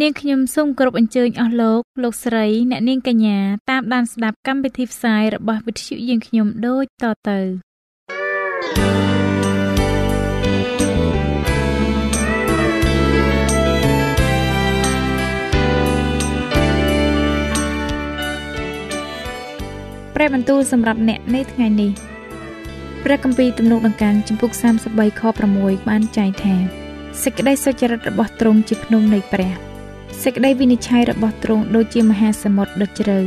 នាងខ្ញុំសូមគោរពអញ្ជើញអស់លោកលោកស្រីអ្នកនាងកញ្ញាតាមដានស្ដាប់កម្មវិធីផ្សាយរបស់វិទ្យុយើងខ្ញុំដូចតទៅព្រះបន្ទូលសម្រាប់អ្នកនៅថ្ងៃនេះព្រះគម្ពីរទំនុកដង្កើងចំពុក33ខ6បានចែងថាសេចក្តីសុចរិតរបស់ទ្រង់ជាភ្នំនៃព្រះ សេចក្តីវិនិច្ឆ័យរបស់ទ្រង់ដូចជាមហាសមុទ្រដុតជ្រៅ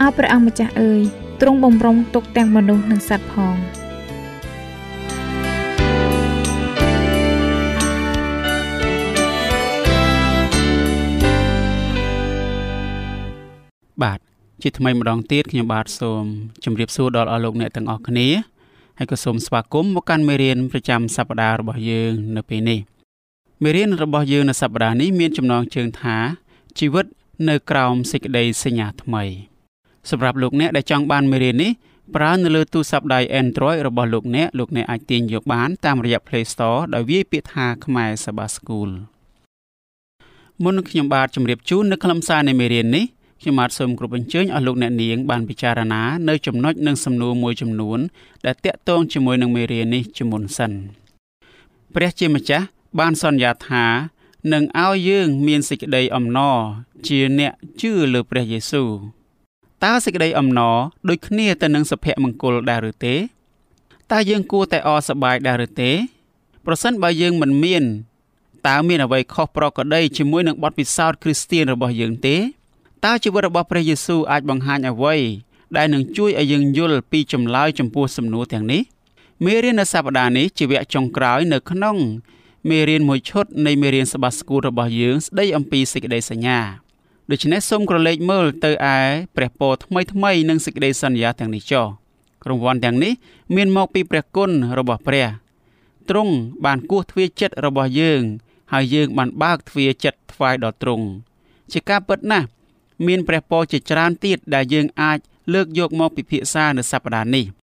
អោព្រះអង្គម្ចាស់អើយទ្រង់បំរុងទុកទាំងមនុស្សនិងសត្វផងបាទជាថ្មីម្ដងទៀតខ្ញុំបាទសូមជម្រាបសួរដល់អស់លោកអ្នកទាំងអស់គ្នាហើយក៏សូមស្វាគមន៍មកកាន់មេរៀនប្រចាំសប្ដាហ៍របស់យើងនៅពេលនេះ មេរៀនរបស់យើងនៅសប្តាហ៍នេះមានចំណងជើងថាជីវិតនៅក្រោមសេចក្តីសញ្ញាថ្មី សម្រាប់លោកអ្នកដែលចង់បានមេរៀននេះប្រើនៅលើទូរស័ព្ទដៃ Android របស់លោកអ្នកលោកអ្នកអាចទាញយកបានតាមរយៈ Play Store ដោយវាយពាក្យថាខ្មែរសបាស្គូលមុននឹងខ្ញុំបាទជម្រាបជូននៅខ្លឹមសារនៃមេរៀននេះខ្ញុំបាទសូមគោរពអញ្ជើញអស់លោកអ្នកនាងបានពិចារណានៅចំណុចនិងសំណួរមួយចំនួន ដែលតាក់ទងជាមួយនឹងមេរៀននេះជាមុនសិនព្រះជាម្ចាស់ បានសន្យាថានឹងឲ្យយើងមានសេចក្តីអំណរជាអ្នកជឿលើព្រះយេស៊ូវតើសេចក្តីអំណរដូចគ្នាទៅនឹងសុភមង្គលដែរឬទេតើយើងគួរតែអរសប្បាយដែរឬទេ ប្រសិនបើយើងមិនមានតើមានអ្វីខុសប្រក្រតីជាមួយនឹងបទពិសោធន៍គ្រីស្ទៀនរបស់យើងទេតើជីវិតរបស់ព្រះយេស៊ូវអាចបង្ហាញអ្វីដែលនឹងជួយឲ្យយើងយល់ពីចម្លើយចំពោះសំណួរទាំងនេះមេរៀននៅសប្តាហ៍នេះជាវគ្គចុងក្រោយនៅក្នុង មេរៀនមួយឈុតនៃមេរៀនសបាស្គូលរបស់យើងស្ដីអំពីសេចក្តីសញ្ញាដូច្នេះសូមក្រឡេកមើលទៅឯព្រះពរថ្មីថ្មីនិងសេចក្តីសន្យាទាំងនេះចុះរង្វាន់ទាំងនេះមានមកពីព្រះគុណរបស់ព្រះទ្រង់បានគោះទ្វារចិត្តរបស់យើង ហើយយើងបានបើកទ្វារចិត្តថ្វាយដល់ទ្រង់ជាការពិតណាស់មានព្រះពរជាច្រើនទៀតដែលយើងអាចលើកយកមកពិភាក្សានៅសប្តាហ៍នេះ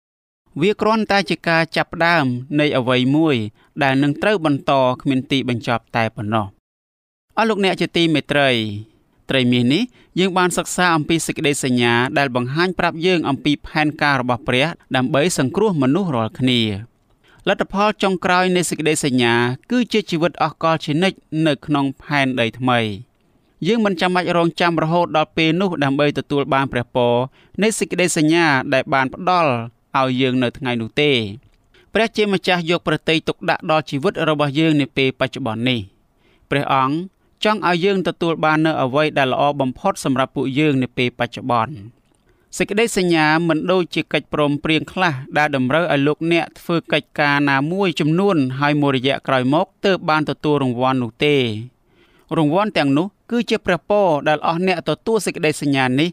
វាគ្រាន់តែជាការចាប់ផ្ដើមនៃអ្វីមួយ ដែលនឹងត្រូវបន្តគ្មានទីបញ្ចប់តែប៉ុណ្ណោះអស់លោកអ្នកជាទីមេត្រីត្រីមាសនេះយើងបានសិក្សាអំពីសេចក្តីសញ្ញាដែលបង្ហាញប្រាប់យើងអំពីផែនការរបស់ព្រះ ដើម្បីសង្គ្រោះមនុស្សរាល់គ្នាលទ្ធផលចុងក្រោយនៃសេចក្តីសញ្ញា គឺជាជីវិតអស់កលជានិច្ចនៅក្នុងផែនដីថ្មី យើងមិនចាំបាច់រងចាំរហូតដល់ពេលនោះដើម្បីទទួលបានព្រះពរនៃសេចក្តីសញ្ញាដែលបានផ្ដល់ ឲ្យយើងនៅថ្ងៃនោះទេព្រះជាម្ចាស់យកប្រតិយទុកដាក់ដល់ជីវិតរបស់យើងនាពេលបច្ចុប្បន្ននេះព្រះអង្គចង់ឲ្យយើងទទួលបាននូវអ្វីដែលល្អបំផុតសម្រាប់ពួកយើងនាពេលបច្ចុប្បន្នសេចក្តីសញ្ញាមិនដូចជាកិច្ចព្រមព្រៀងខ្លះដែលតម្រូវឲ្យលោកអ្នកធ្វើកិច្ចការណាមួយចំនួនហើយមួយរយៈក្រោយមកទើបបានទទួលរង្វាន់នោះទេ រង្វាន់ទាំងនោះគឺជាព្រះពរដែលអស់អ្នកទទួលសេចក្តីសញ្ញានេះ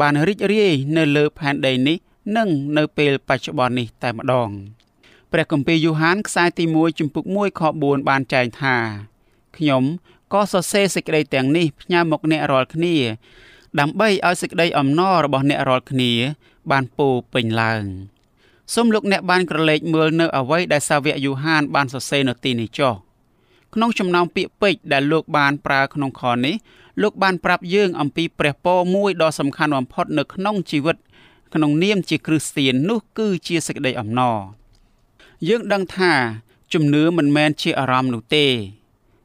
បានរីករាយនៅលើផែនដីនេះ និងនៅពេលបច្ចុប្បន្ននេះតែម្ដងព្រះគម្ពីរយូហានខ្សែទី1ជំពូក1ខ4បានចែងថាខ្ញុំក៏សរសេរសេចក្តីទាំងនេះផ្ញើមកអ្នករាល់គ្នា ដើម្បីឲ្យសេចក្តីអំណររបស់អ្នករាល់គ្នា បានពោពេញឡើងសូមលោកអ្នកបានក្រឡេកមើលនៅអ្វីដែលសាវកយូហានបានសរសេរនៅទីនេះចុះក្នុងចំណោមពាក្យពេចន៍ដែលលោកបានប្រើក្នុងខនេះលោកបានប្រាប់យើងអំពីព្រះពរមួយដ៏សំខាន់បំផុតនៅក្នុងជីវិត ក្នុងនាមជាគ្រីស្ទៀននោះគឺជាសេចក្តីអំណរយើងដឹងថាជំនឿមិនមែនជាអារម្មណ៍នោះទេ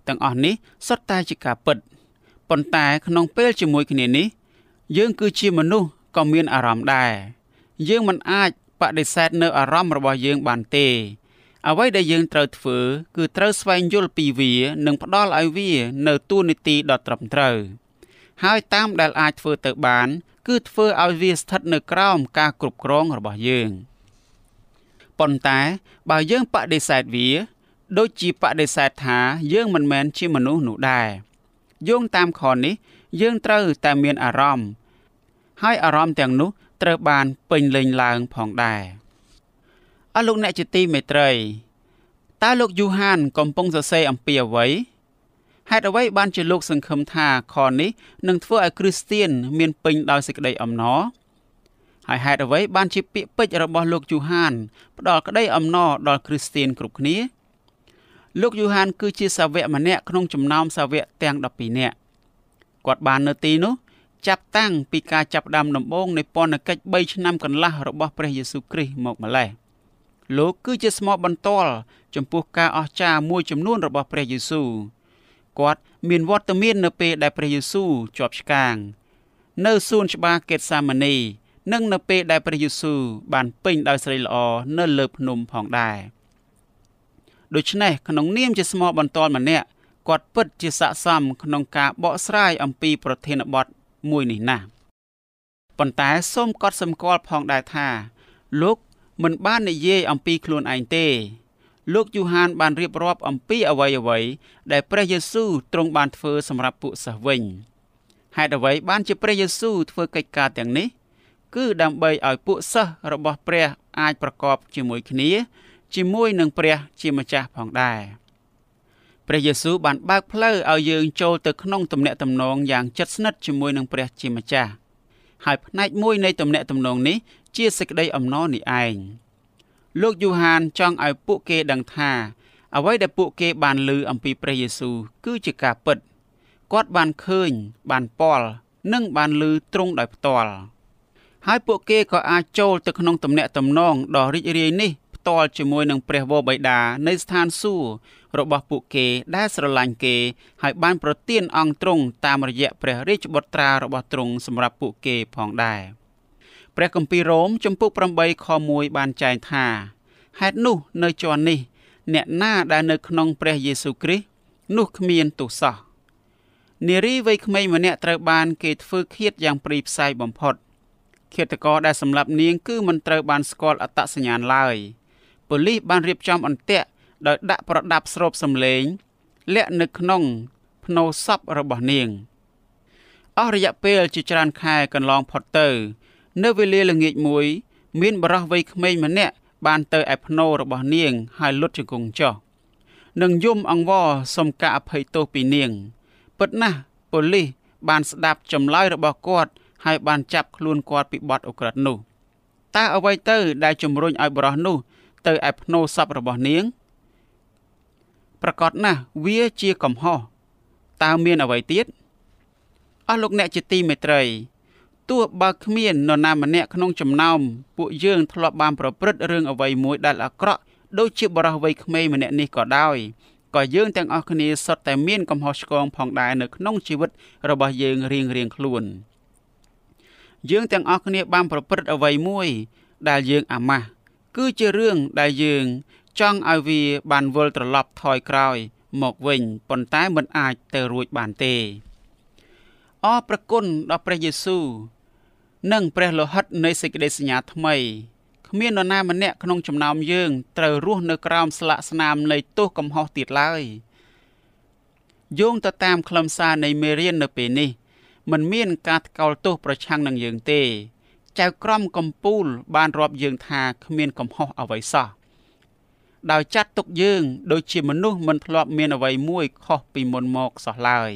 ទាំងអស់នេះសុទ្ធតែជាការពិតប៉ុន្តែក្នុងពេលជាមួយគ្នានេះ យើងគឺជាមនុស្សក៏មានអារម្មណ៍ដែរយើងមិនអាចបដិសេធនៅអារម្មណ៍របស់យើងបានទេ អ្វីដែលយើងត្រូវធ្វើគឺត្រូវស្វែងយល់ពីវានិងផ្ដល់ឲ្យវា នៅទូនីតិដ៏ត្រឹមត្រូវហើយតាមដែលអាចធ្វើទៅបាន គឺធ្វើឲ្យវាស្ថិតនៅក្រោមការគ្រប់គ្រងរបស់យើងប៉ុន្តែបើយើងបដិសេធវា ដូចជាបដិសេធថាយើងមិនមែនជាមនុស្សនោះដែរយោងតាមខនេះយើងត្រូវតែមានអារម្មណ៍ហើយអារម្មណ៍ទាំងនោះត្រូវបានពេញលេញឡើងផងដែរអស់លោកអ្នកជាទីមេត្រីតើលោកយូហានកំពុងសរសេរអំពីអ្វី ហេតុអ្វីបានជាលោកសង្ឃឹមថាខនេះនឹងធ្វើឲ្យគ្រីស្ទៀនមានពេញដោយសេចក្តីអំណរហើយហេតុអ្វីបានជាពាក្យពេចន៍របស់លោកយូហាន ផ្ដល់ក្តីអំណរដល់គ្រីស្ទៀនគ្រប់គ្នាលោកយូហានគឺជាសាវកម្នាក់ក្នុងចំណោមសាវកទាំង12នាក់គាត់បាននៅទីនោះចាប់តាំងពីការចាប់ផ្ដើមដំបូងនៃពន្ធកិច្ច3ឆ្នាំកន្លះរបស់ព្រះយេស៊ូវគ្រីស្ទមកម្លេះលោកគឺជាស្មោះបន្ទាល់ចំពោះការអស្ចារ្យមួយចំនួនរបស់ព្រះយេស៊ូវ គាត់មានវត្តមាននៅពេលដែលព្រះយេស៊ូវជាប់ឆ្កាង នៅសួនច្បារកេតសាម៉ានីនិងនៅពេលដែលព្រះយេស៊ូវបានពេញដោយស្រីល្អនៅលើភ្នំផងដែរដូច្នេះក្នុងនាមជាស្មោះបន្ទាល់ម្នាក់គាត់ពិតជាស័ក្តិសមក្នុងការបកស្រាយអំពីប្រធានបទមួយនេះណាស់ប៉ុន្តែសូមកត់សម្គាល់ផងដែរថា លោកមិនបាននិយាយអំពីខ្លួនឯងទេ លោកយូហានបានរៀបរាប់អំពីអ្វីអ្វីដែលព្រះយេស៊ូវទ្រង់បានធ្វើសម្រាប់ពួកសិស្សវិញហេតុអ្វីបានជាព្រះយេស៊ូវធ្វើកិច្ចការទាំងនេះ គឺដើម្បីឲ្យពួកសិស្សរបស់ព្រះអាចប្រកបជាមួយគ្នា ជាមួយនឹងព្រះជាម្ចាស់ផងដែរព្រះយេស៊ូវបានបើកផ្លូវឲ្យយើងចូលទៅក្នុងទំនាក់ទំនងយ៉ាងជិតស្និទ្ធជាមួយនឹងព្រះជាម្ចាស់ហើយផ្នែកមួយនៃទំនាក់ទំនងនេះជាសេចក្តីអំណរនេះឯង លោកយូហានចង់ឲ្យពួកគេដឹងថា អ្វីដែលពួកគេបានឮអំពីព្រះយេស៊ូវគឺជាការពិតគាត់បានឃើញ បានពាល់និងបានឮទ្រង់ដោយផ្ទាល់ហើយពួកគេក៏អាចចូលទៅក្នុងទំនាក់ទំនងដ៏រីករាយនេះផ្ទាល់ជាមួយនឹងព្រះវរបិតានៃស្ថានសួគ៌របស់ពួកគេដែលស្រឡាញ់គេហើយបានប្រទានអង្គទ្រង់តាមរយៈព្រះរាជបុត្រារបស់ទ្រង់សម្រាប់ពួកគេផងដែរ ព្រះគម្ពីររ៉ូមចំពុក8ខ1បានចែងថាហេតុនោះនៅជាន់នេះ អ្នកណាដែលនៅក្នុងព្រះយេស៊ូវគ្រីស្ទនោះគ្មានទោសសោះនារីវ័យក្មេងម្នាក់ត្រូវបានគេធ្វើឃាតយ៉ាងព្រៃផ្សៃបំផុតឃាតករដែលសម្លាប់នាងគឺមិនត្រូវបានស្គាល់អត្តសញ្ញាណឡើយប៉ូលីសបានរៀបចំអន្ទាក់ដោយដាក់ប្រដាប់ស្រូបសំឡេងលាក់នៅក្នុងភ្នូសពរបស់នាងអស់រយៈពេលជាច្រើនខែកន្លងផុតទៅ នៅវេលាល្ងាចមួយ មានបរិះវ័យក្មេងម្នាក់បានទៅឯភ្នូរបស់នាង ហើយលុតជង្គង់ចុះនឹងយំអង្វរសុំការអភ័យទោសពីនាង ពិតណាស់ប៉ូលីសបានស្ដាប់ចម្លើយរបស់គាត់ហើយបានចាប់ខ្លួនគាត់ពីបទអក្រិតនោះតើអ្វីទៅ ដែលជំរុញឲ្យបរិះនោះ ទៅឯភ្នូសពរបស់នាងប្រកាសណាស់វាជាកំហុសតើមានអ្វីទៀតអស់លោកអ្នកជាទីមេត្រី ទោះបើគ្មាននរណាម្នាក់ក្នុងចំណោមពួកយើងធ្លាប់បានប្រព្រឹត្តរឿងអ្វីមួយដែលអាក្រក់ដូចជាបរិះវ័យក្មេងម្នាក់នេះក៏ដោយក៏យើងទាំងអស់គ្នាសុទ្ធតែមានកំហុសឆ្គងផងដែរនៅក្នុងជីវិតរបស់យើងរៀងរៀងខ្លួនយើងទាំងអស់គ្នាបានប្រព្រឹត្តអ្វីមួយដែលយើងអាម៉ាស់គឺជារឿងដែលយើងចង់ឲ្យវាបានវិលត្រឡប់ថយក្រោយមកវិញប៉ុន្តែមិនអាចទៅរួចបានទេអរប្រគុណដល់ព្រះយេស៊ូវ និងព្រះលោហិតនៃសេចក្តីសញ្ញាថ្មីគ្មាននរណាម្នាក់ក្នុងចំណោមយើងត្រូវរស់នៅក្រោមស្លាកស្នាមនៃទោសកំហុសទៀតឡើយយោងទៅតាមខ្លឹមសារនៃមេរៀននៅពេលនេះมันមានការថ្កោលទោសប្រឆាំងនឹងយើងទេ ចៅក្រមកំពូលបានរាប់យើងថាគ្មានកំហុសអ្វីសោះដោយចាត់ទុកយើង ដូចជាមនុស្សមិនធ្លាប់មានអ្វីមួយខុសពីមុនមកសោះឡើយ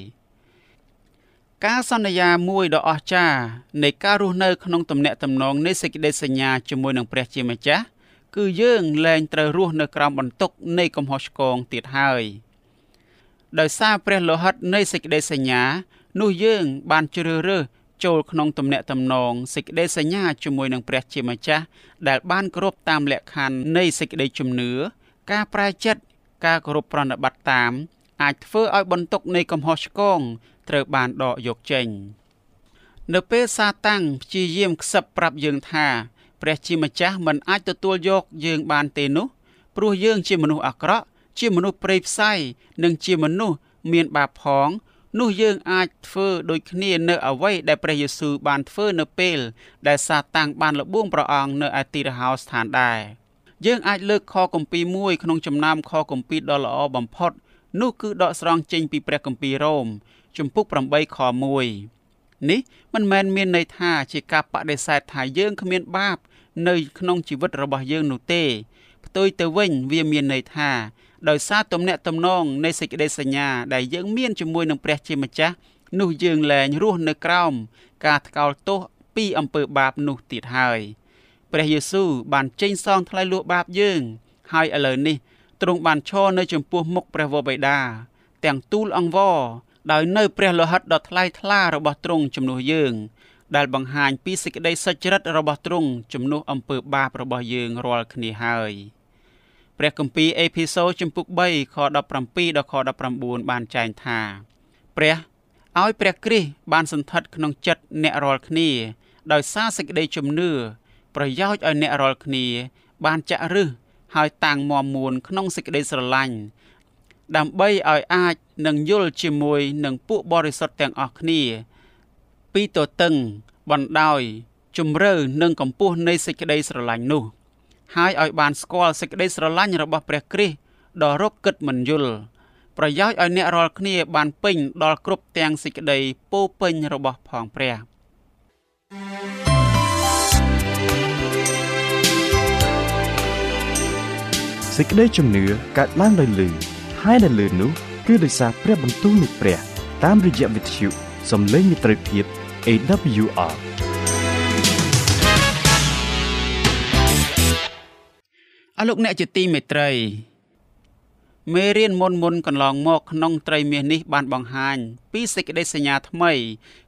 ការសន្យាមួយដ៏អស្ចារ្យនៃការរស់នៅក្នុងទំនាក់ទំនងនៃសេចក្តីសញ្ញាជាមួយនឹងព្រះជាម្ចាស់គឺយើងលែងត្រូវរស់នៅក្រោមបន្ទុកនៃកំហុសឆ្គងទៀតហើយដោយសារព្រះលោហិតនៃសេចក្តីសញ្ញា នោះយើងបានជ្រើសរើសចូលក្នុងទំនាក់ទំនងសេចក្តីសញ្ញាជាមួយនឹងព្រះជាម្ចាស់ដែលបានគោរពតាមលក្ខខណ្ឌនៃសេចក្តីជំនឿការប្រែចិត្តការគោរពប្រណិប័តតាម អាចធ្វើឲ្យបន្ទុកនៃកំហុសឆ្គង ត្រូវបានដកយកចេញ នៅពេលសាតាំងព្យាយាមខ្សឹបប្រាប់យើងថាព្រះជាម្ចាស់មិនអាចទទួលយកយើងបានទេនោះព្រោះយើងជាមនុស្សអាក្រក់ជាមនុស្សព្រៃផ្សៃនិងជាមនុស្សមានបាបផង នោះយើងអាចធ្វើដូចគ្នានៅអ្វីដែលព្រះយេស៊ូវបានធ្វើនៅពេល ដែលសាតាំងបានលបួងព្រះអង្គនៅឯទីរហោស្ថានដែរយើងអាចលើកខគម្ពីរមួយក្នុងចំណោមខគម្ពីរដ៏ល្អបំផុត នោះគឺដកស្រង់ចេញពីព្រះគម្ពីររ៉ូម ជំពូក8ខ1នេះមិនមែនមានន័យថាជាការបដិសេធថាយើងគ្មានបាប នៅ ក្នុងជីវិតរបស់យើងនោះទេផ្ទុយទៅវិញវាមានន័យថាដោយសារទំនាក់ទំនងនៃសេចក្តីសញ្ញាដែលយើងមានជាមួយនឹងព្រះជាម្ចាស់នោះយើងលែងរស់នៅក្រោមការថ្កោលទោសពីអំពើបាបនោះទៀតហើយព្រះយេស៊ូវបានចេញសងថ្លៃលួសបាបយើង ហើយឥឡូវនេះទ្រង់បានឈរនៅចំពោះមុខព្រះវរបិតាទាំងទូលអង្វរ ដោយនៅព្រះលោហិតដ៏ថ្លៃថ្លារបស់ទ្រង់ជំនួសយើង ដែលបង្ហាញពីសេចក្តីសុចរិតរបស់ទ្រង់ជំនួសអំពើបាបរបស់យើងរាល់គ្នាហើយព្រះគម្ពីរអេភីសូជំពូក3ខ17ដល់ខ19បានចែងថាព្រះឲ្យព្រះគ្រីស្ទបានសន្ធិដ្ឋក្នុងចិត្តអ្នករាល់គ្នា ដោយសារសេចក្តីជំនឿប្រយោជន៍ឲ្យអ្នករាល់គ្នា បានចាក់រឹសហើយតាំងមមមួនក្នុងសេចក្តីស្រឡាញ់ ដើម្បីឲ្យអាចនឹងយល់ជាមួយនឹងពួកបរិសុទ្ធទាំងអស់គ្នា ពីទទឹងបណ្ដោយជំរឿនិងកម្ពស់នៃសេចក្តីស្រឡាញ់នោះ ហើយឲ្យបានស្គាល់សេចក្តីស្រឡាញ់របស់ព្រះគ្រីស្ទដ៏រកគិតមិនយល់ប្រយោជន៍ឲ្យអ្នករាល់គ្នាបានពេញដល់គ្រប់ទាំងសេចក្តីពោពេញរបស់ផងព្រះសេចក្តីជំនឿកើតឡើងដោយលឺ ហើយដែលលឺនោះគឺដោយសារព្រះបន្ទូលនៃព្រះ តាមរយៈវិទ្យុសំឡេងមិត្តភាព AWR អរលោកអ្នកជាទីមេត្រីមេរៀនមុនមុនកន្លងមកក្នុងត្រីមាសនេះបានបង្ហាញ ពីសេចក្តីសញ្ញាថ្មី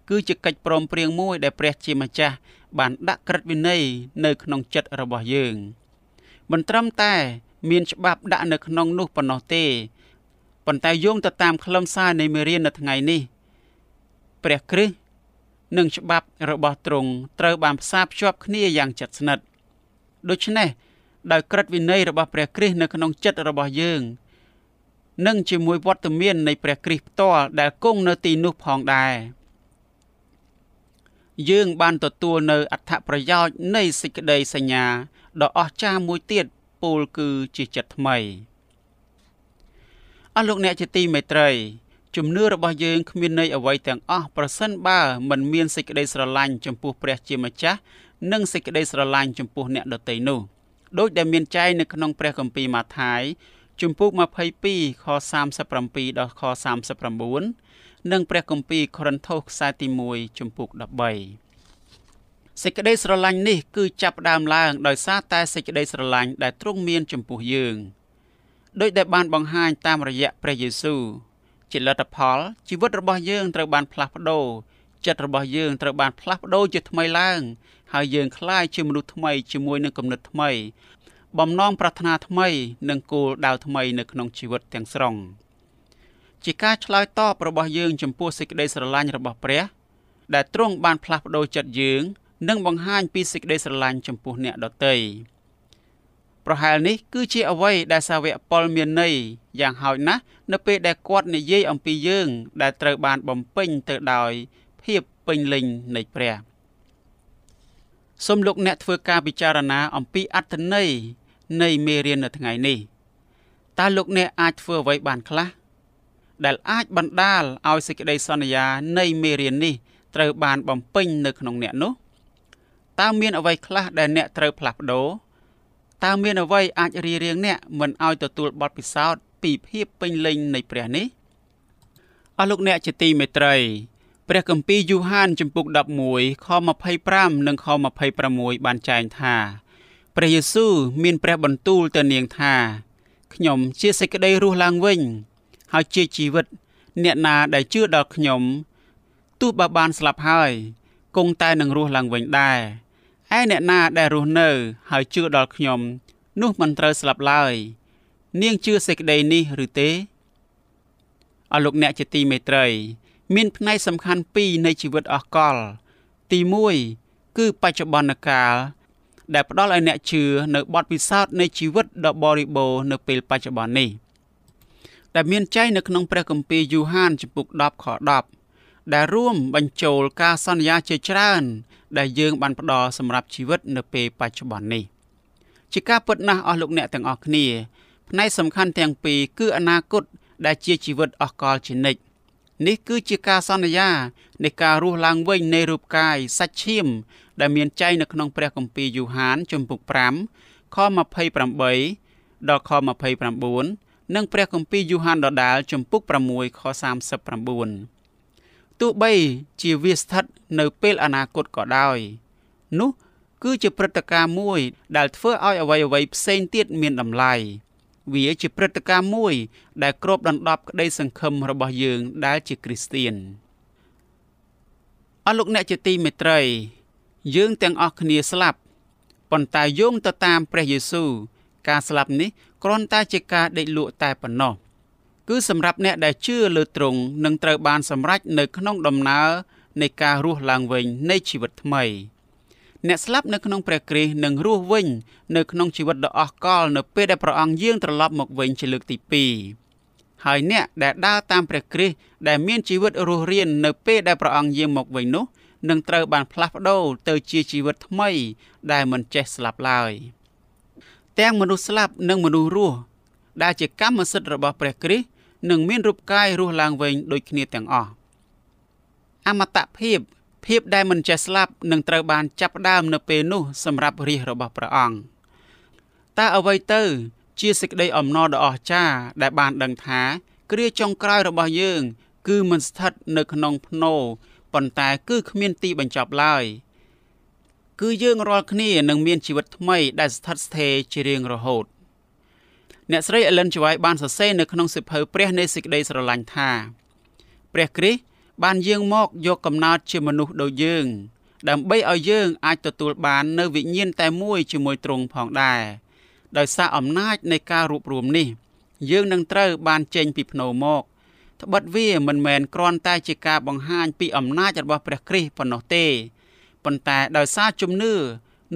គឺជាកិច្ចព្រមព្រៀងមួយដែលព្រះជាម្ចាស់បានដាក់ក្រឹតវិន័យនៅក្នុងចិត្តរបស់យើងមិនត្រឹមតែ មានច្បាប់ដាក់នៅក្នុងនោះប៉ុណ្ណោះទេ ប៉ុន្តែយោងទៅតាមខ្លឹមសារនៃមេរៀននៅថ្ងៃនេះព្រះគ្រិស្តនិងច្បាប់របស់ទ្រង់ត្រូវបានផ្សារភ្ជាប់គ្នាយ៉ាងជិតស្និទ្ធដូច្នេះដោយក្រឹតវិន័យរបស់ព្រះគ្រិស្តនៅក្នុងចិត្តរបស់យើង និងជាមួយវត្តមាននៃព្រះគ្រីស្ទផ្ទាល់ដែលគង់នៅទីនោះផងដែរយើងបានទទួលនៅអត្ថប្រយោជន៍នៃសេចក្តីសញ្ញាដ៏អស្ចារ្យមួយទៀតពោលគឺជាចិត្តថ្មី អស់លោកអ្នកជាទីមេត្រីជំនឿរបស់យើងគ្មានន័យអ្វីទាំងអស់ប្រសិនបើមិនមានសេចក្តីស្រឡាញ់ចំពោះព្រះជាម្ចាស់និងសេចក្តីស្រឡាញ់ចំពោះអ្នកដទៃនោះដោយដែលមានចែងនៅក្នុងព្រះគម្ពីរម៉ាថាយជំពូក22ខ37ដល់ខ39និងព្រះគម្ពីរកូរិនថូសខ្សែទី1ជំពូក13សេចក្តីស្រឡាញ់នេះគឺចាប់ផ្ដើមឡើងដោយសារតែសេចក្តីស្រឡាញ់ដែលទ្រង់មានចំពោះយើង ដោយដែលបានបង្ហាញតាមរយៈព្រះយេស៊ូវជាលទ្ធផលជីវិតរបស់យើងត្រូវបានផ្លាស់ប្ដូរចិត្តរបស់យើងត្រូវបានផ្លាស់ប្ដូរជាថ្មីឡើង ហើយយើងក្លាយជាមនុស្សថ្មីជាមួយនឹងគំនិតថ្មី បំណងប្រាថ្នាថ្មីនិងគោលដៅថ្មីនៅក្នុងជីវិតទាំងស្រុងជាការឆ្លើយតបរបស់យើងចំពោះសេចក្តីស្រឡាញ់របស់ព្រះ ដែលទ្រង់បានផ្លាស់ប្ដូរចិត្តយើង និងបង្ហាញពីសេចក្តីស្រឡាញ់ចំពោះអ្នកដទៃ ប្រហែលនេះគឺជាអ្វីដែលសាវកប៉ុលមានន័យយ៉ាងហោចណាស់នៅពេលដែលគាត់និយាយអំពីយើង ដែលត្រូវបានបំពេញទៅដោយភាពពេញលេញនៃព្រះសូមលោកអ្នកធ្វើការពិចារណាអំពីអត្ថន័យនៃមេរៀននៅថ្ងៃនេះតើលោកអ្នកអាចធ្វើអ្វីបានខ្លះដែលអាចបណ្ដាលឲ្យសេចក្តីសន្យានៃមេរៀននេះត្រូវបានបំពេញនៅក្នុងអ្នកនោះតើមានអ្វីខ្លះដែលអ្នកត្រូវផ្លាស់ប្ដូរ តើមានអ្វីអាចរៀបរៀងអ្នកមិនឲ្យទទួលបទពិសោធន៍ពីភាពពេញលេញនៃព្រះនេះអស់លោកអ្នកជាទីមេត្រីព្រះគម្ពីរយូហានចំពុក11ខ25និងខ26បានចែងថាព្រះយេស៊ូវមានព្រះបន្ទូលទៅនាងថាខ្ញុំជាសេចក្តីរស់ឡើងវិញ ហើយជាជីវិត អ្នកណាដែលជឿដល់ខ្ញុំទោះបើបានស្លាប់ហើយគង់តែនឹងរស់ឡើងវិញដែរ ឯអ្នកណាដែលរស់នៅ ហើយជឿដល់ខ្ញុំ នោះមិនត្រូវស្លាប់ឡើយ នាងជឿសេចក្តីនេះឬទេអរលោកអ្នកជាទីមេត្រី មានផ្នែកសំខាន់ពីរនៃជីវិតអស់កល ទី1គឺបច្ចុប្បន្នកាលដែលផ្ដល់ឲ្យអ្នកជឿនៅបទពិសោធន៍នៃជីវិតដ៏បរិបូរណ៍នៅពេលបច្ចុប្បន្ននេះដែលមានចែងនៅក្នុងព្រះគម្ពីរយូហានចំពុក10ខ10ដែលរួមបញ្ចូលការសន្យាជាច្រើន ដែលយើងបានផ្ដល់សម្រាប់ជីវិតនៅពេលបច្ចុប្បន្ននេះជាការពិតណាស់អស់លោកអ្នកទាំងអស់គ្នាផ្នែកសំខាន់ទាំងពីរគឺអនាគតដែលជាជីវិតអស់កលជានិច្ចនេះគឺជាការសន្យានៃការរស់ឡើងវិញនៃរូបកាយសាច់ឈាម ដែលមានចែងនៅក្នុងព្រះគម្ពីរយូហានជំពូក5ខ28ដល់ខ29និងព្រះគម្ពីរយូហានដដាលជំពូក6ខ39 ទោះបីជាវាស្ថិតនៅពេលអនាគតក៏ដោយ នោះគឺជាព្រឹត្តិការណ៍មួយ ដែលធ្វើឲ្យអ្វីៗផ្សេងទៀតមានតម្លៃវាជាព្រឹត្តិការណ៍មួយ ដែលគ្របដណ្ដប់ក្តីសង្ឃឹមរបស់យើងដែលជាគ្រីស្ទៀនអរលោកអ្នកជាទីមេត្រី យើងទាំងអស់គ្នាស្លាប់ប៉ុន្តែយោងទៅតាមព្រះយេស៊ូវការស្លាប់នេះគ្រាន់តែជាការដេកលក់តែប៉ុណ្ណោះ គឺសម្រាប់អ្នកដែលជឿលើទ្រង់នឹងត្រូវបានសម្រេចនៅក្នុងដំណើរនៃការរស់ឡើងវិញនៃជីវិតថ្មីអ្នកស្លាប់នៅក្នុងព្រះគ្រីស្ទនឹងរស់វិញនៅក្នុងជីវិតដ៏អស្ចារ្យនៅពេលដែលព្រះអង្គយាងត្រឡប់មកវិញជាលើកទី2ហើយអ្នកដែលដើរតាមព្រះគ្រីស្ទដែលមានជីវិតរស់រាននៅពេលដែលព្រះអង្គយាងមកវិញនោះនឹងត្រូវបានផ្លាស់ប្ដូរទៅជាជីវិតថ្មីដែលមិនចេះស្លាប់ឡើយទាំងមនុស្សស្លាប់និងមនុស្សរស់ ដែលជាកម្មសិទ្ធិរបស់ព្រះគ្រីស្ទនឹងមានរូបកាយរស់ឡើងវិញដូចគ្នាទាំងអស់អមតភាពភាពដែលមិនចេះស្លាប់នឹងត្រូវបានចាប់ផ្ដើមនៅពេលនោះសម្រាប់រាជរបស់ព្រះអង្គតើអ្វីទៅ ជាសេចក្តីអំណរដ៏អស្ចារ្យដែលបានដឹងថា គ្រាចុងក្រោយរបស់យើង គឺមិនស្ថិតនៅក្នុងភ្នោប៉ុន្តែគឺគ្មានទីបញ្ចប់ឡើយគឺយើងរាល់គ្នានឹងមានជីវិតថ្មីដែលស្ថិតស្ថេរជារៀងរហូត អ្នកស្រី Ellen G. White បានសរសេរនៅក្នុងសិភៅព្រះនៃសេចក្តីស្រឡាញ់ថាព្រះគ្រីស្ទបានយាងមកយកកំណើតជាមនុស្សដូចយើង ដើម្បីឲ្យយើងអាចទទួលបាននៅវិញ្ញាណតែមួយជាមួយទ្រង់ផងដែរដោយសារអំណាចនៃការរួបរวมនេះ យើងនឹងត្រូវបានចេញពីភ្នោមកត្បិតវាមិនមែនគ្រាន់តែជាការបង្ហាញពីអំណាចរបស់ព្រះគ្រីស្ទប៉ុណ្ណោះទេប៉ុន្តែដោយសារជំនឿ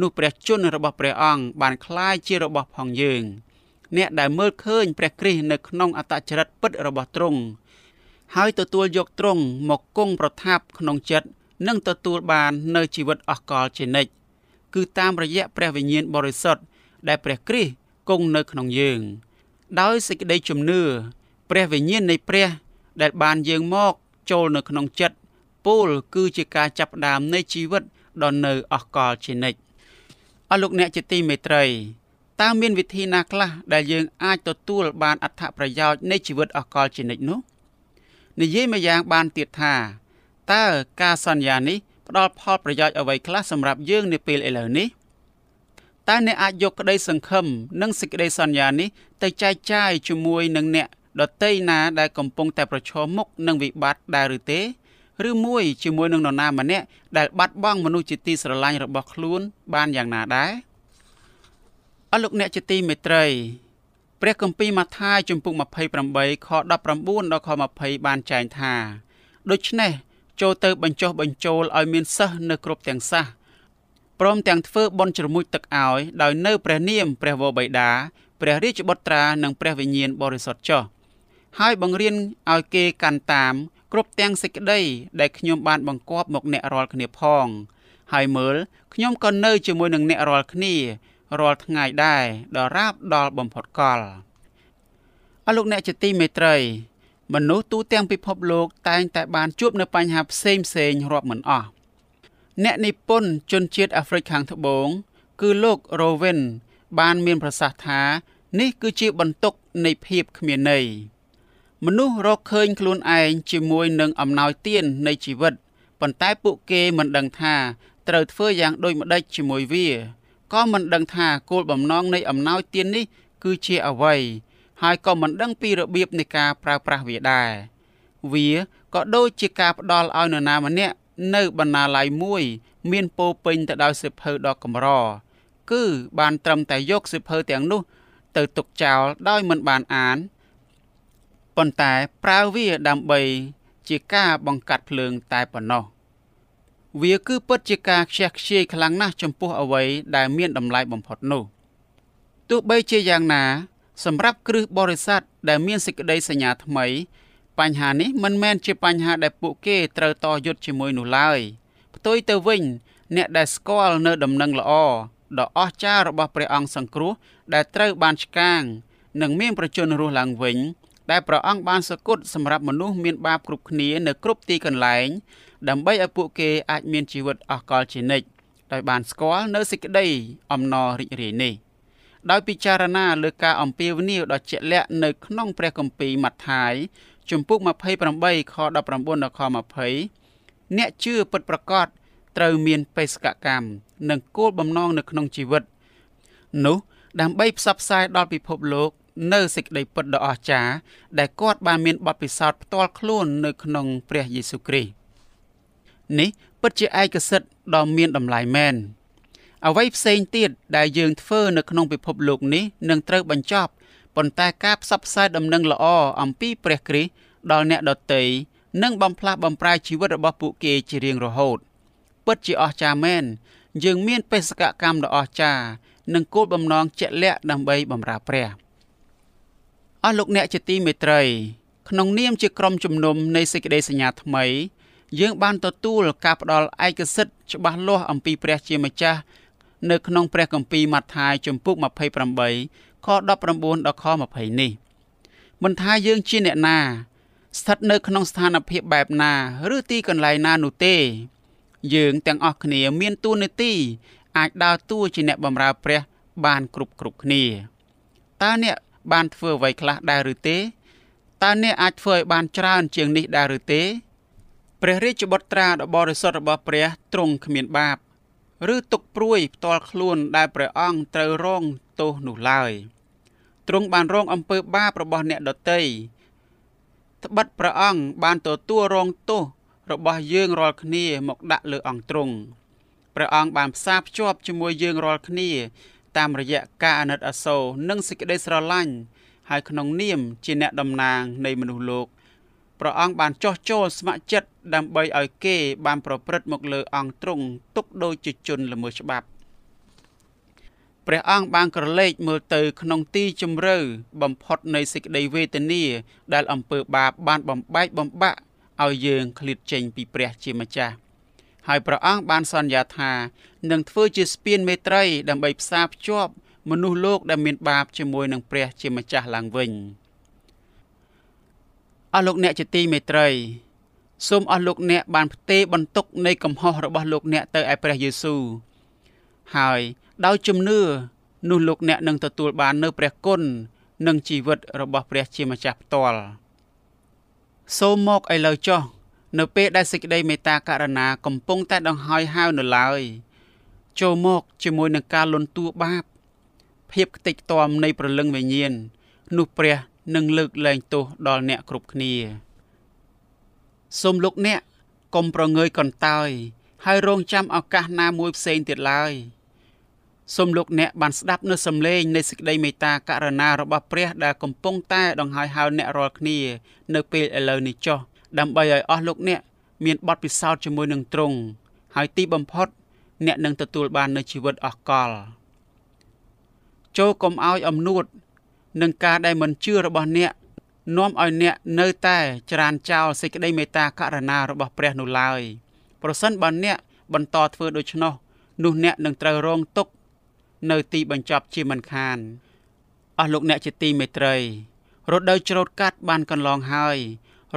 នោះព្រះជន្មរបស់ព្រះអង្គបានคล้ายជារបស់ផងយើង អ្នកដែលមើលឃើញព្រះគ្រីស្ទនៅក្នុងអត្តចរិតពិតរបស់ទ្រង់ហើយទទួលយកទ្រង់មកគង់ប្រថាប់ក្នុងចិត្តនិងទទួលបាននៅជីវិតអស់កលជានិច្ចគឺតាមរយៈព្រះវិញ្ញាណបរិសុទ្ធដែលព្រះគ្រីស្ទគង់នៅក្នុងយើង ដោយសេចក្តីជំនឿព្រះវិញ្ញាណនៃព្រះ ដែលបានយាងមកចូលនៅក្នុងចិត្តពោលគឺជាការចាប់ផ្ដើមនៃជីវិតដ៏នៅអស់កលជានិច្ចអស់លោកអ្នកជាទីមេត្រី តើមានវិធីណាខ្លះដែលយើងអាចទទួលបានអត្ថប្រយោជន៍នៃជីវិតអស់កលជានិច្ចនោះនិយាយម្យ៉ាងបានទៀតថាតើការសន្យានេះផ្ដល់ផលប្រយោជន៍អ្វីខ្លះសម្រាប់យើងនាពេលឥឡូវនេះតើអ្នកអាចយកក្តីសង្ឃឹមនិងសេចក្តីសន្យានេះទៅចែកចាយជាមួយនឹងអ្នកដតីណាដែលកំពុងតែប្រឈមមុខនឹងវិបត្តិដែរឬទេឬមួយជាមួយនឹងនរណាម្នាក់ដែលបាត់បង់មនុស្សជាទីស្រឡាញ់របស់ខ្លួនបានយ៉ាងណាដែរ អរលោកអ្នកជាទីមេត្រីព្រះគម្ពីរម៉ាថាយជំពូក28ខ19ដល់ខ20បានចែងថាដូច្នេះចូលទៅបញ្ចុះបញ្ចូលឲ្យមានសិស្សនៅគ្រប់ទាំងសាសព្រមទាំងធ្វើបន់ជ្រមុជទឹកឲ្យដោយនៅព្រះនាមព្រះវរបិតាព្រះរាជបុត្រានិងព្រះវិញ្ញាណបរិសុទ្ធចុះហើយបង្រៀនឲ្យគេកាន់តាមគ្រប់ទាំងសេចក្តីដែលខ្ញុំបានបង្គាប់មកអ្នករាល់គ្នាផង ហើយមើលខ្ញុំក៏នៅជាមួយនឹងអ្នករាល់គ្នា រាល់ថ្ងៃដែរដល់រាបដល់បំផុតកលអរលោកអ្នកជាទីមេត្រី មនុស្សទូទាំងពិភពលោកតែងតែបានជួបនៅបញ្ហាផ្សេងផ្សេងរាប់មិនអស់អ្នកនិពន្ធជនជាតិអាហ្វ្រិកខាងត្បូង គឺលោក Rowan បានមានប្រសាសន៍ថា នេះគឺជាបន្ទុកនៃភាពគ្មានន័យមនុស្សរកឃើញខ្លួនឯងជាមួយនឹងអំណោយទាននៃជីវិតប៉ុន្តែពួកគេមិនដឹងថាត្រូវធ្វើយ៉ាងដូចម្តេចជាមួយវា ក៏មិនដឹងថាគោលបំណងនៃអំណោយទាននេះគឺជាអ្វីហើយក៏មិនដឹងពីរបៀបនៃការប្រើប្រាស់វាដែរវាក៏ដូចជាការផ្ដល់ឲ្យនរណាម្នាក់នៅបណ្ណាល័យមួយ មានពោពេញទៅដោយសិភៅដ៏កម្រគឺបានត្រឹមតែយកសិភៅទាំងនោះ ទៅទុកចោលដោយមិនបានអានប៉ុន្តែប្រើវាដើម្បីជាការបង្កាត់ភ្លើងតែប៉ុណ្ណោះ វាគឺពិតជាការខ្ជះខ្ជាយខ្លាំងណាស់ចំពោះអ្វីដែលមានតម្លៃបំផុតនោះទោះបីជាយ៉ាងណា សម្រាប់គ្រឹះបរិស័ទដែលមានសេចក្តីសញ្ញាថ្មី បញ្ហានេះមិនមែនជាបញ្ហាដែលពួកគេត្រូវតយុទ្ធជាមួយនោះឡើយផ្ទុយទៅវិញ អ្នកដែលស្គាល់នៅដំណឹងល្អដ៏អស្ចារ្យរបស់ព្រះអង្គសង្គ្រោះដែលត្រូវបានឆ្កាងនិងមានប្រជញ្ញរស់ឡើងវិញដែលព្រះអង្គបានសគត់សម្រាប់មនុស្សមានបាបគ្រប់គ្នានៅគ្រប់ទីកន្លែង ដើម្បីឲ្យពួកគេអាចមានជីវិតអស់កលជានិច្ចដោយបានស្គាល់នៅសេចក្តីអំណររីករាយនេះដោយពិចារណាលើការអំពាវនាវដ៏ជាក់លាក់នៅក្នុងព្រះគម្ពីរម៉ាថាយជំពូក28ខ19ដល់ខ20អ្នកជឿពិតប្រាកដត្រូវមានបេសកកម្មនិងគោលបំណងនៅក្នុងជីវិត នោះដើម្បីផ្សព្វផ្សាយដល់ពិភពលោក នៅសេចក្តីពិតដ៏អស្ចារ្យដែលគាត់បានមានបទពិសោធន៍ផ្ទាល់ខ្លួននៅក្នុងព្រះយេស៊ូវគ្រីស្ទ នេះពិតជាឯកសិទ្ធិដ៏មានតម្លៃមែនអ្វីផ្សេងទៀតដែលយើងធ្វើនៅក្នុងពិភពលោកនេះនឹងត្រូវបញ្ចប់ប៉ុន្តែការផ្សព្វផ្សាយដំណឹងល្អអំពីព្រះគ្រីស្ទដល់អ្នកដទៃនឹងបំផ្លាស់បំប្រែជីវិតរបស់ពួកគេជារៀងរហូតពិតជាអស្ចារ្យមែនយើងមានបេសកកម្មដ៏អស្ចារ្យនិងគោលបំណងជាក់លាក់ដើម្បីបម្រើព្រះអស់លោកអ្នកជាទីមេត្រី ក្នុងនាមជាក្រុមជំនុំនៃសេចក្តីសញ្ញាថ្មី យើងបានទទួលការផ្ដល់ឯកសិទ្ធិច្បាស់លាស់អំពីព្រះជាម្ចាស់នៅក្នុងព្រះគម្ពីរម៉ាថាយជំពូក28ខ19ដល់ខ20នេះមិនថាយើងជាអ្នកណា ស្ថិតនៅក្នុងស្ថានភាពបែបណា ឬទីកន្លែងណានោះទេ យើងទាំងអស់គ្នាមានទួនាទីអាចដើរតួជាអ្នកបម្រើព្រះបានគ្រប់គ្រប់គ្នាតើអ្នកបានធ្វើអ្វីខ្លះដែរឬទេតើអ្នកអាចធ្វើឲ្យបានច្រើនជាងនេះដែរឬទេ ព្រះរាជបុត្រាដ៏បរិសុទ្ធរបស់ព្រះទ្រង់គ្មានបាប ឬទុកព្រួយផ្ទាល់ខ្លួនដែលព្រះអង្គត្រូវរងទោសនោះឡើយទ្រង់បានរងអំពើបាបរបស់អ្នកដទៃត្បិតព្រះអង្គបានទទួលរងទោសរបស់យើងរាល់គ្នាមកដាក់លើអង្គទ្រង់ព្រះអង្គបានផ្សារភ្ជាប់ជាមួយយើងរាល់គ្នា តាមរយៈការអាណិតអាសូរនិងសេចក្តីស្រឡាញ់ហើយក្នុងនាមជាអ្នកតំណាងនៃមនុស្សលោក ព្រះអង្គបានចោះចូលស្ម័គ្រចិត្តដើម្បីឲ្យគេបានប្រព្រឹត្តមកលើអង្គទ្រង់ទុកដូចជាជនល្មើសច្បាប់ព្រះអង្គបានក្រឡេកមើលទៅក្នុងទីជម្រៅបំផុតនៃសេចក្តីវេទនាដែលអំពើបាបបានបំបែកបំបាក់ឲ្យយើងឃ្លាតចេញពីព្រះជាម្ចាស់ហើយព្រះអង្គបានសន្យាថានឹងធ្វើជាស្ពានមេត្រីដើម្បីផ្សារភ្ជាប់មនុស្សលោកដែលមានបាបជាមួយនឹងព្រះជាម្ចាស់ឡើងវិញ អស់លោកអ្នកជាទីមេត្រីសូមអស់លោកអ្នកបានផ្ទេរបន្ទុកនៃកំហុសរបស់លោកអ្នកទៅឯព្រះយេស៊ូវហើយដោយជំនឿនោះលោកអ្នកនឹងទទួលបាននូវព្រះគុណនិងជីវិតរបស់ព្រះជាម្ចាស់ផ្ទាល់សូមមកឥឡូវចុះនៅពេលដែលសេចក្តីមេត្តាករុណាកំពុងតែដង្ហើយហៅនៅឡើយចូលមកជាមួយនឹងការលន់តួបាបភាពខ្ទេចខ្ទាំនៃប្រលឹងវិញ្ញាណនោះព្រះ នឹងលើកលែងទោសដល់អ្នកគ្រប់គ្នាសូមលោកអ្នកកុំប្រងើយកន្តើយហើយរងចាំឱកាសណាមួយផ្សេងទៀតឡើយសូមលោកអ្នកបានស្ដាប់នូវសំឡេងនៃសេចក្តីមេត្តាករុណារបស់ព្រះដែលកំពុងតែដង្ហើយហៅអ្នករាល់គ្នានៅពេលឥឡូវនេះចុះដើម្បីឲ្យអស់លោកអ្នកមានបទពិសោធន៍ជាមួយនឹងទ្រង់ហើយទីបំផុត អ្នកនឹងទទួលបាននូវជីវិតអស់កលចូលកុំឲ្យអំនួត នឹងការដែលមិនជឿរបស់អ្នកនាំឲ្យអ្នកនៅតែច្រានចោលសេចក្តីមេត្តាករុណារបស់ព្រះនោះឡើយប្រសិនបើអ្នកបន្តធ្វើដូច្នោះនោះអ្នកនឹងត្រូវរងទុក្ខនៅទីបញ្ចប់ជាមិនខានអស់លោកអ្នកជាទីមេត្រីរដូវច្រូតកាត់បានកន្លងហើយ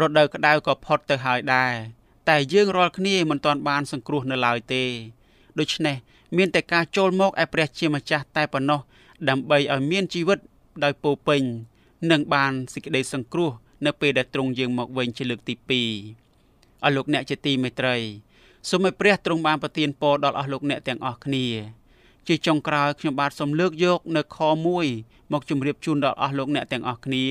រដូវក្តៅក៏ផុតទៅហើយដែរតែយើងរាល់គ្នាមិនទាន់បានសង្គ្រោះនៅឡើយទេដូច្នេះមានតែការចូលមកឯព្រះជាម្ចាស់តែប៉ុណ្ណោះដើម្បីឲ្យមានជីវិត ដោយពោពេញនិងបានសេចក្តីសង្គ្រោះ នៅពេលដែលទ្រង់យាងមកវិញជាលើកទី2អស់លោកអ្នកជាទីមេត្រីសូមឲ្យព្រះទ្រង់បានប្រទានពរដល់អស់លោកអ្នកទាំងអស់គ្នាជាចុងក្រោយខ្ញុំបាទសូមលើកយកនៅខ1មកជម្រាបជូនដល់អស់លោកអ្នកទាំងអស់គ្នា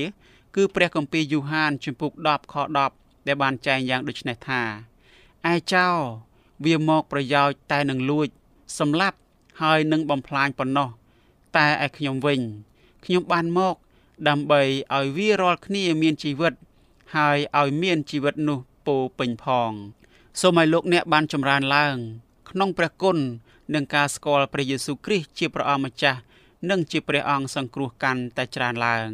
គឺព្រះគម្ពីរយូហានជំពូក10ខ10ដែលបានចែងយ៉ាងដូចនេះថាឯចោវាមកប្រយោជន៍តែនឹងលួចសម្លាប់ហើយនឹងបំផ្លាញប៉ុណ្ណោះតែឯខ្ញុំវិញ ខ្ញុំបានមក ដើម្បីឲ្យវារាល់គ្នាមានជីវិត ហើយឲ្យមានជីវិតនោះពោពេញផងសូមឲ្យលោកអ្នកបានចម្រើនឡើង ក្នុងព្រះគុណនិងការស្គាល់ព្រះយេស៊ូវគ្រីស្ទជាព្រះអម្ចាស់និងជាព្រះអង្គសង្គ្រោះកាន់តែច្រើនឡើង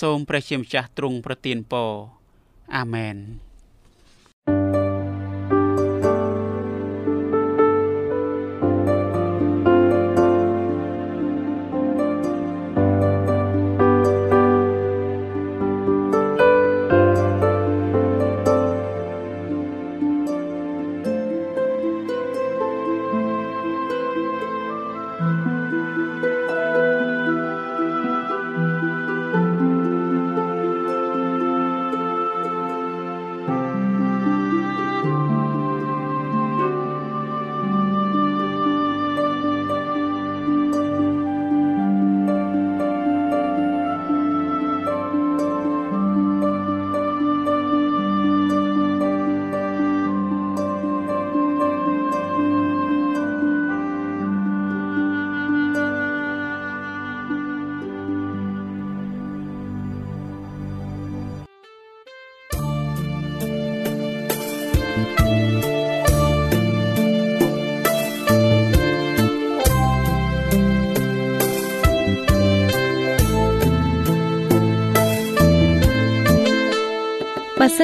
សូមព្រះជាម្ចាស់ទ្រង់ប្រទានពរអាមែន